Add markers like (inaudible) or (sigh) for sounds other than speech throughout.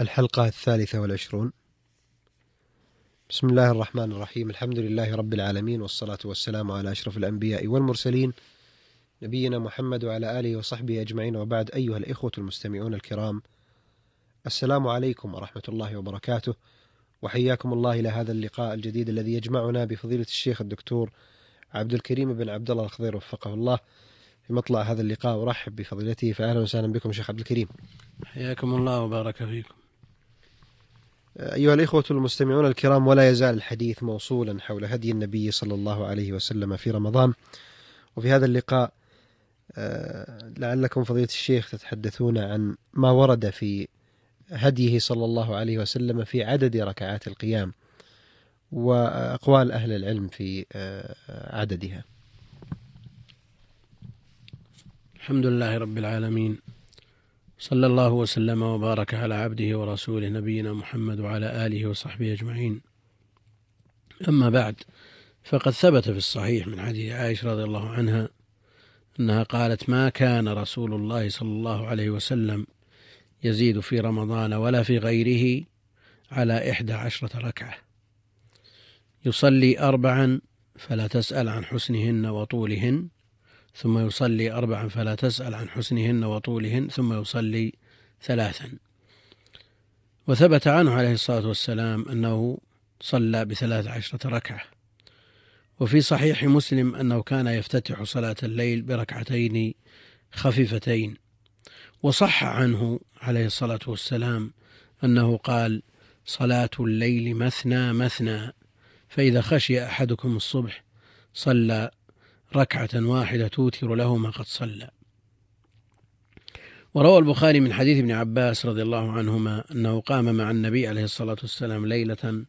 الحلقة الثالثة والعشرون. بسم الله الرحمن الرحيم. الحمد لله رب العالمين والصلاة والسلام على أشرف الأنبياء والمرسلين. نبينا محمد وعلى آله وصحبه أجمعين. وبعد أيها الإخوة المستمعون الكرام السلام عليكم ورحمة الله وبركاته. وحياكم الله إلى هذا اللقاء الجديد الذي يجمعنا بفضيلة الشيخ الدكتور عبد الكريم بن عبد الله الخضير وفقه الله في مطلع هذا اللقاء. أرحب بفضيلته فأهلا وسهلا بكم شيخ عبد الكريم. حياكم الله وبارك فيكم. أيها الإخوة المستمعون الكرام ولا يزال الحديث موصولا حول هدي النبي صلى الله عليه وسلم في رمضان. وفي هذا اللقاء آه، لعلكم فضيلة الشيخ تتحدثون عن ما ورد في هديه صلى الله عليه وسلم في عدد ركعات القيام وأقوال أهل العلم في آه، عددها. الحمد لله رب العالمين. صلى الله وسلم وبارك على عبده ورسوله نبينا محمد وعلى آله وصحبه أجمعين. أما بعد فقد ثبت في الصحيح من حديث عائشة رضي الله عنها أنها قالت ما كان رسول الله صلى الله عليه وسلم يزيد في رمضان ولا في غيره على إحدى عشرة ركعة. يصلي أربعا فلا تسأل عن حسنهن وطولهن ثم يصلي أربعا فلا تسأل عن حسنهن وطولهن ثم يصلي ثلاثا. وثبت عنه عليه الصلاة والسلام أنه صلى بثلاث عشرة ركعة. وفي صحيح مسلم أنه كان يفتتح صلاة الليل بركعتين خفيفتين. وصح عنه عليه الصلاة والسلام أنه قال صلاة الليل مثنى مثنى فإذا خشي أحدكم الصبح صلى ركعة واحدة توتر له ما قد صلى. وروى البخاري من حديث ابن عباس رضي الله عنهما أنه قام مع النبي عليه الصلاة والسلام ليلة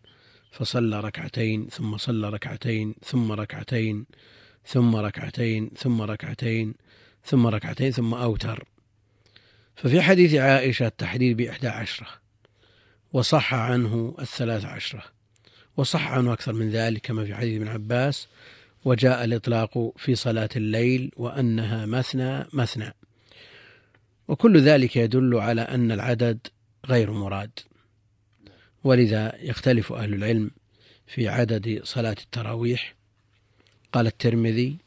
فصلى ركعتين ثم صلى ركعتين ثم ركعتين ثم ركعتين ثم ركعتين ثم ركعتين ثم أوتر. ففي حديث عائشة التحديد بإحدى عشرة وصح عنه الثلاث عشرة وصح عنه أكثر من ذلك كما في حديث ابن عباس وجاء الإطلاق في صلاة الليل وأنها مثنى مثنى. وكل ذلك يدل على أن العدد غير مراد. ولذا يختلف أهل العلم في عدد صلاة التراويح. قال الترمذي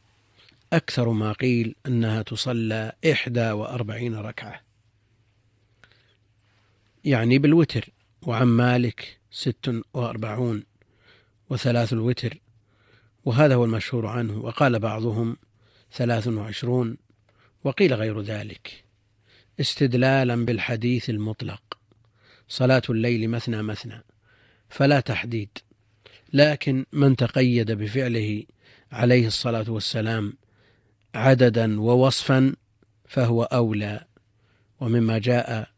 أكثر ما قيل أنها تصلى إحدى وأربعين ركعة. يعني بالوتر وعن مالك ست وأربعون وثلاث الوتر وهذا هو المشهور عنه وقال بعضهم ثلاث وعشرون وقيل غير ذلك استدلالا بالحديث المطلق صلاة الليل مثنى مثنى فلا تحديد لكن من تقيد بفعله عليه الصلاة والسلام عددا ووصفا فهو أولى ومما جاء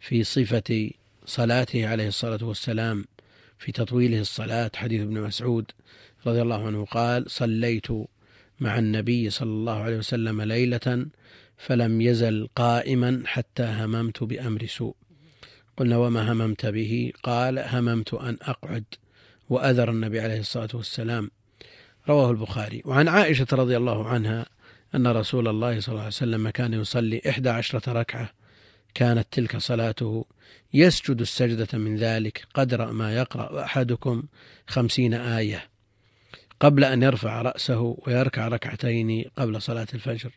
في صفة صلاته عليه الصلاة والسلام في تطويله الصلاة حديث ابن مسعود رضي الله عنه قال صليت مع النبي صلى الله عليه وسلم ليلة فلم يزل قائما حتى هممت بأمر سوء. قلنا وما هممت به؟ قال هممت أن أقعد وأذر النبي عليه الصلاة والسلام. رواه البخاري. وعن عائشة رضي الله عنها أن رسول الله صلى الله عليه وسلم كان يصلي إحدى عشرة ركعة. كانت تلك صلاته. يسجد السجدة من ذلك قدر ما يقرأ أحدكم خمسين آية. قبل أن يرفع رأسه ويركع ركعتين قبل صلاة الفجر.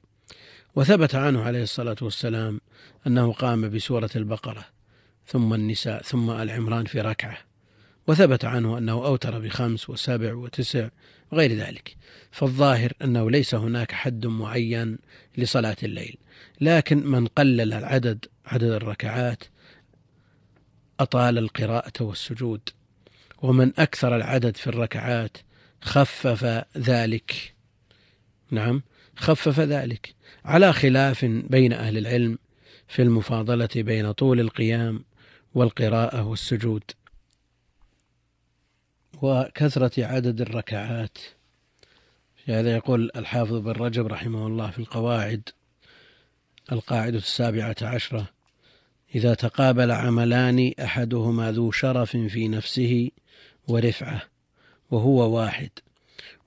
وثبت عنه عليه الصلاة والسلام أنه قام بسورة البقرة ثم النساء ثم العمران في ركعة. وثبت عنه أنه أوتر بخمس وسبع وتسع وغير ذلك. فالظاهر أنه ليس هناك حد معين لصلاة الليل. لكن من قلل العدد عدد الركعات أطال القراءة والسجود. ومن أكثر العدد في الركعات خفف ذلك. نعم خفف ذلك. على خلاف بين أهل العلم في المفاضلة بين طول القيام والقراءة والسجود وكثرة عدد الركعات. في هذا يقول الحافظ بن رجب رحمه الله في القواعد القاعدة السابعة عشرة إذا تقابل عملان أحدهما ذو شرف في نفسه ورفعة. وهو واحد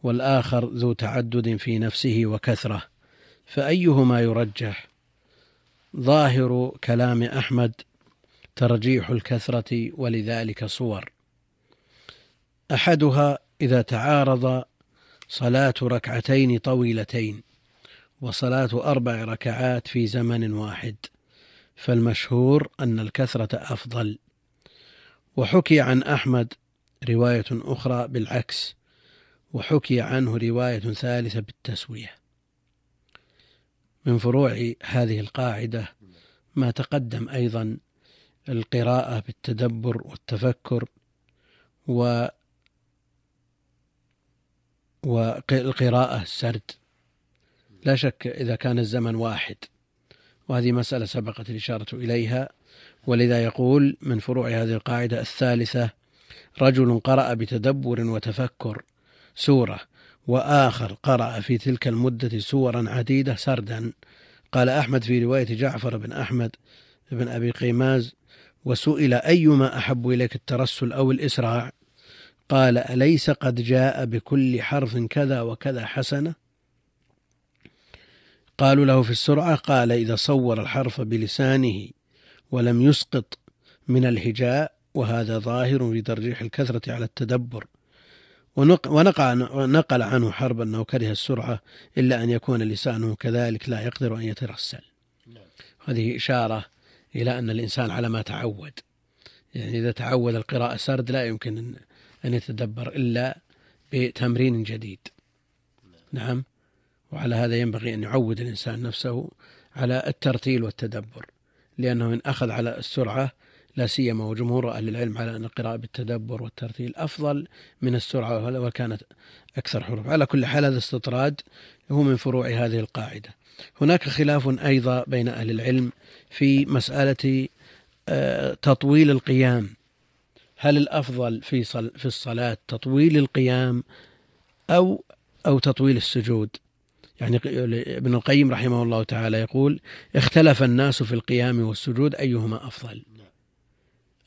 والآخر ذو تعدد في نفسه وكثرة فأيهما يرجح؟ ظاهر كلام أحمد ترجيح الكثرة ولذلك صور. أحدها إذا تعارض صلاة ركعتين طويلتين وصلاة أربع ركعات في زمن واحد فالمشهور أن الكثرة أفضل. وحكي عن أحمد رواية أخرى بالعكس وحكي عنه رواية ثالثة بالتسوية. من فروع هذه القاعدة ما تقدم أيضا القراءة بالتدبر والتفكر و والقراءة السرد. لا شك إذا كان الزمن واحد وهذه مسألة سبقت الإشارة إليها ولذا يقول من فروع هذه القاعدة الثالثة رجل قرأ بتدبر وتفكر سورة وآخر قرأ في تلك المدة سورا عديدة سردا. قال أحمد في رواية جعفر بن أحمد بن أبي قيماز وسئل أيما أحب إليك الترسل أو الإسراع؟ قال أليس قد جاء بكل حرف كذا وكذا حسنة؟ قالوا له في السرعة قال إذا صور الحرف بلسانه ولم يسقط من الهجاء وهذا ظاهر في ترجيح الكثرة على التدبر. ونقل عنه حرب أنه كره السرعة إلا أن يكون لسانه كذلك لا يقدر أن يترسل. هذه إشارة إلى أن الإنسان على ما تعود. يعني إذا تعود القراءة سرد لا يمكن أن يتدبر إلا بتمرين جديد. نعم. وعلى هذا ينبغي أن يعود الإنسان نفسه على الترتيل والتدبر. لأنه إن أخذ على السرعة لا سيما وجمهور أهل العلم على أن القراءة بالتدبر والترتيل أفضل من السرعة وكانت أكثر حروف. على كل حال هذا استطراد هو من فروع هذه القاعدة. هناك خلاف أيضا بين أهل العلم في مسألة آه، تطويل القيام. هل الأفضل في في الصلاة تطويل القيام أو أو تطويل السجود؟ يعني ابن القيم رحمه الله تعالى يقول اختلف الناس في القيام والسجود أيهما أفضل؟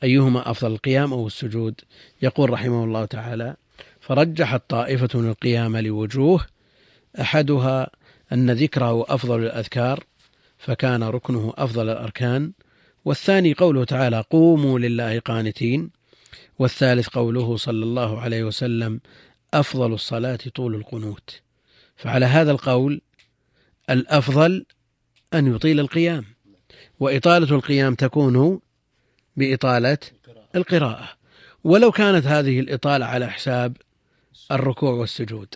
أيهما أفضل القيام أو السجود؟ يقول رحمه الله تعالى فرجحت طائفة القيام لوجوه أحدها أن ذكره أفضل الأذكار فكان ركنه أفضل الأركان والثاني قوله تعالى قوموا لله قانتين والثالث قوله صلى الله عليه وسلم أفضل الصلاة طول القنوت. فعلى هذا القول الأفضل أن يطيل القيام وإطالة القيام تكون بإطالة القراءة. ولو كانت هذه الإطالة على حساب الركوع والسجود.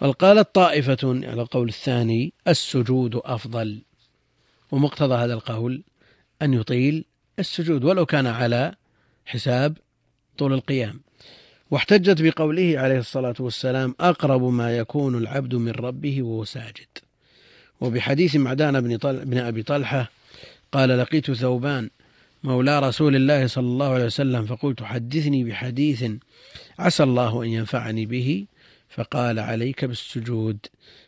قالت طائفة على القول الثاني السجود أفضل. ومقتضى هذا القول أن يطيل السجود ولو كان على حساب طول القيام. واحتجت بقوله عليه الصلاة والسلام أقرب ما يكون العبد من ربه وهو ساجد. وبحديث معدان بن, طل... بن أبي طلحة قال لقيت ثوبان مولى رسول الله صلى الله عليه وسلم فقلت حدثني بحديث عسى الله أن ينفعني به فقال عليك بالسجود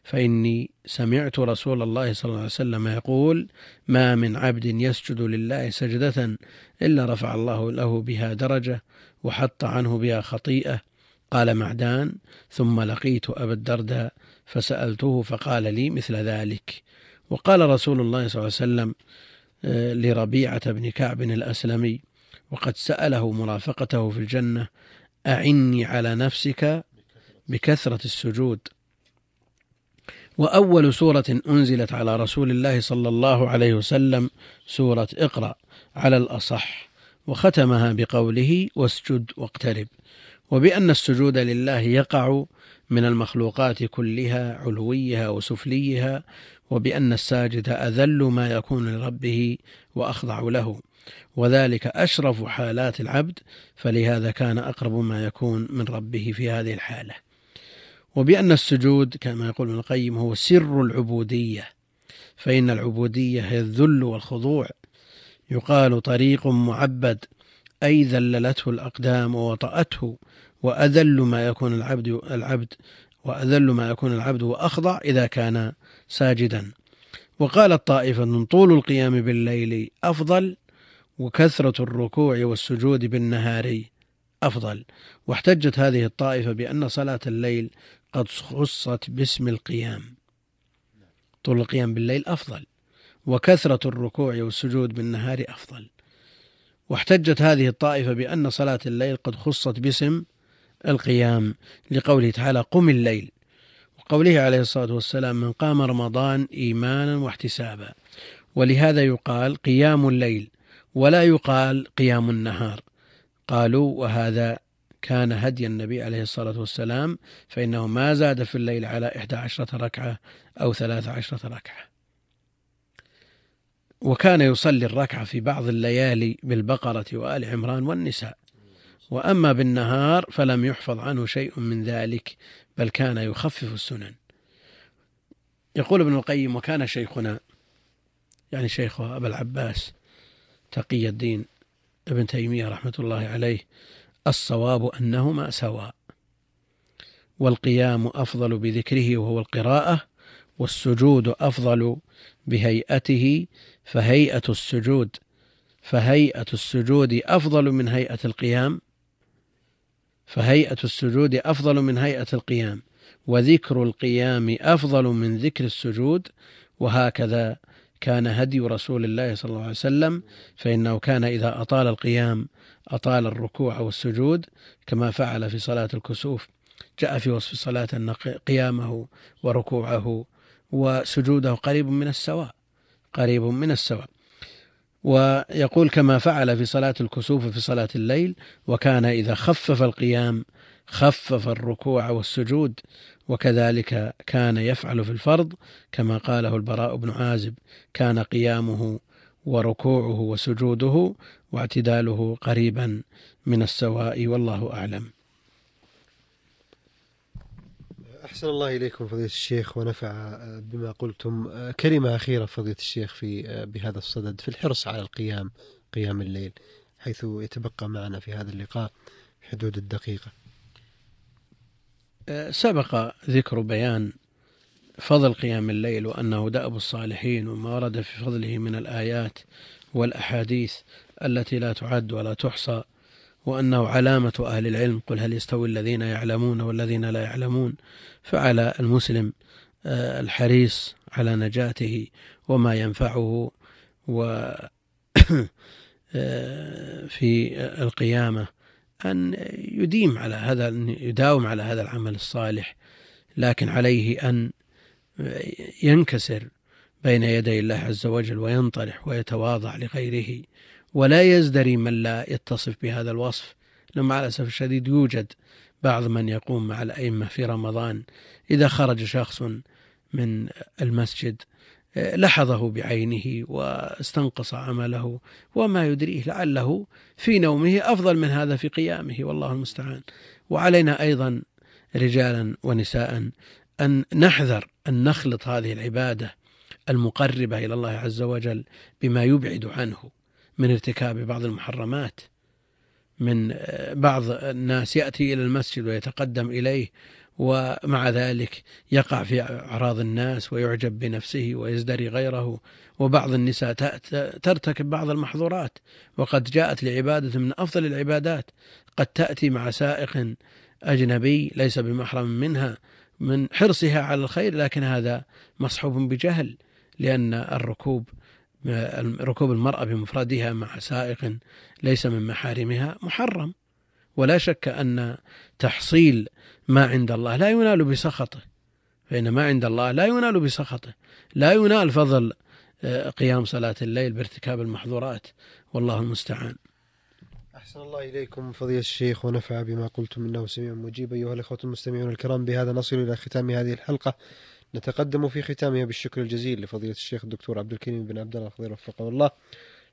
فإني سمعت رسول الله صلى الله عليه وسلم يقول ما من عبد يسجد لله سجدة إلا رفع الله له بها درجة وحط عنه بها خطيئة. قال معدان ثم لقيت أبا الدرداء فسألته فقال لي مثل ذلك. وقال رسول الله صلى الله عليه وسلم لربيعة بن كعب الأسلمي وقد سأله مرافقته في الجنة أعني على نفسك بكثرة السجود. وأول سورة أنزلت على رسول الله صلى الله عليه وسلم سورة اقرأ على الأصح وختمها بقوله واسجد واقترب وبأن السجود لله يقع من المخلوقات كلها علويها وسفليها وبأن الساجد أذل ما يكون لربه وأخضع له. وذلك أشرف حالات العبد فلهذا كان أقرب ما يكون من ربه في هذه الحالة. وبأن السجود كما يقول ابن القيم هو سر العبودية فإن العبودية هي الذل والخضوع. يقال طريق معبد أي ذللته الأقدام ووطأته وأذل ما يكون العبد العبد وأذل ما يكون العبد وأخضع إذا كان ساجدا. وقالت طائفة طول القيام بالليل أفضل وكثرة الركوع والسجود بالنهار أفضل. واحتجت هذه الطائفة بأن صلاة الليل قد خصت باسم القيام. طول القيام بالليل أفضل وكثرة الركوع والسجود بالنهار أفضل. واحتجت هذه الطائفة بأن صلاة الليل قد خصت باسم القيام لقوله تعالى قم الليل. وقوله عليه الصلاة والسلام من قام رمضان إيمانا واحتسابا. ولهذا يقال قيام الليل ولا يقال قيام النهار. قالوا وهذا كان هدي النبي عليه الصلاة والسلام فإنه ما زاد في الليل على إحدى عشرة ركعة أو ثلاث عشرة ركعة. وكان يصلي الركعة في بعض الليالي بالبقرة وآل عمران والنساء. وأما بالنهار فلم يحفظ عنه شيء من ذلك بل كان يخفف السنن. يقول ابن القيم وكان شيخنا يعني شيخ أبا العباس تقي الدين ابن تيمية رحمة الله عليه الصواب أنهما سواء والقيام أفضل بذكره وهو القراءة والسجود أفضل بهيئته فهيئة السجود فهيئة السجود أفضل من هيئة القيام فهيئة السجود أفضل من هيئة القيام وذكر القيام أفضل من ذكر السجود وهكذا كان هدي رسول الله صلى الله عليه وسلم فإنه كان إذا أطال القيام أطال الركوع والسجود كما فعل في صلاة الكسوف. جاء في وصف الصلاة أن قيامه وركوعه وسجوده قريب من السواء قريب من السواء. ويقول كما فعل في صلاة الكسوف في صلاة الليل وكان إذا خفف القيام خفف الركوع والسجود وكذلك كان يفعل في الفرض كما قاله البراء بن عازب كان قيامه وركوعه وسجوده واعتداله قريبا من السواء والله أعلم. أحسن الله إليكم فضيلة الشيخ ونفع بما قلتم. كلمة أخيرة فضيلة الشيخ في بهذا الصدد في الحرص على القيام قيام الليل حيث يتبقى معنا في هذا اللقاء حدود الدقيقة. سبق ذكر بيان فضل قيام الليل وأنه دأب الصالحين وما ورد في فضله من الآيات والأحاديث التي لا تعد ولا تحصى. وأنه علامة أهل العلم قل هل يستوي الذين يعلمون والذين لا يعلمون فعلى المسلم آه، الحريص على نجاته وما ينفعه و (coughs) آه، في القيامة أن يديم على هذا يداوم على هذا العمل الصالح لكن عليه أن ينكسر بين يدي الله عز وجل وينطرح ويتواضع لغيره ولا يزدري من لا يتصف بهذا الوصف. لما مع الأسف الشديد يوجد بعض من يقوم مع الأئمة في رمضان إذا خرج شخص من المسجد لحظه بعينه واستنقص عمله وما يدريه لعله في نومه أفضل من هذا في قيامه والله المستعان. وعلينا أيضا رجالا ونساء أن نحذر أن نخلط هذه العبادة المقربة إلى الله عز وجل بما يبعد عنه. من ارتكاب بعض المحرمات من بعض الناس يأتي إلى المسجد ويتقدم إليه ومع ذلك يقع في أعراض الناس ويعجب بنفسه ويزدري غيره وبعض النساء ترتكب بعض المحظورات وقد جاءت لعبادة من أفضل العبادات قد تأتي مع سائق أجنبي ليس بمحرم منها من حرصها على الخير لكن هذا مصحوب بجهل لأن الركوب ركوب المرأة بمفردها مع سائق ليس من محارمها محرم. ولا شك أن تحصيل ما عند الله لا ينال بسخطه. فإن ما عند الله لا ينال بسخطه. لا ينال فضل آه، قيام صلاة الليل بارتكاب المحظورات. والله المستعان. أحسن الله إليكم فضيلة الشيخ ونفع بما قلتم إنه سميع مجيب. أيها الأخوة المستمعون الكرام بهذا نصل إلى ختام هذه الحلقة. نتقدم في ختامها بالشكر الجزيل لفضيلة الشيخ الدكتور عبد الكريم بن عبد الله الخضير وفقه الله.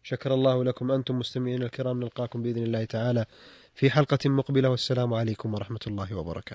شكر الله لكم أنتم مستمعين الكرام. نلقاكم بإذن الله تعالى في حلقة مقبلة. والسلام عليكم ورحمة الله وبركاته.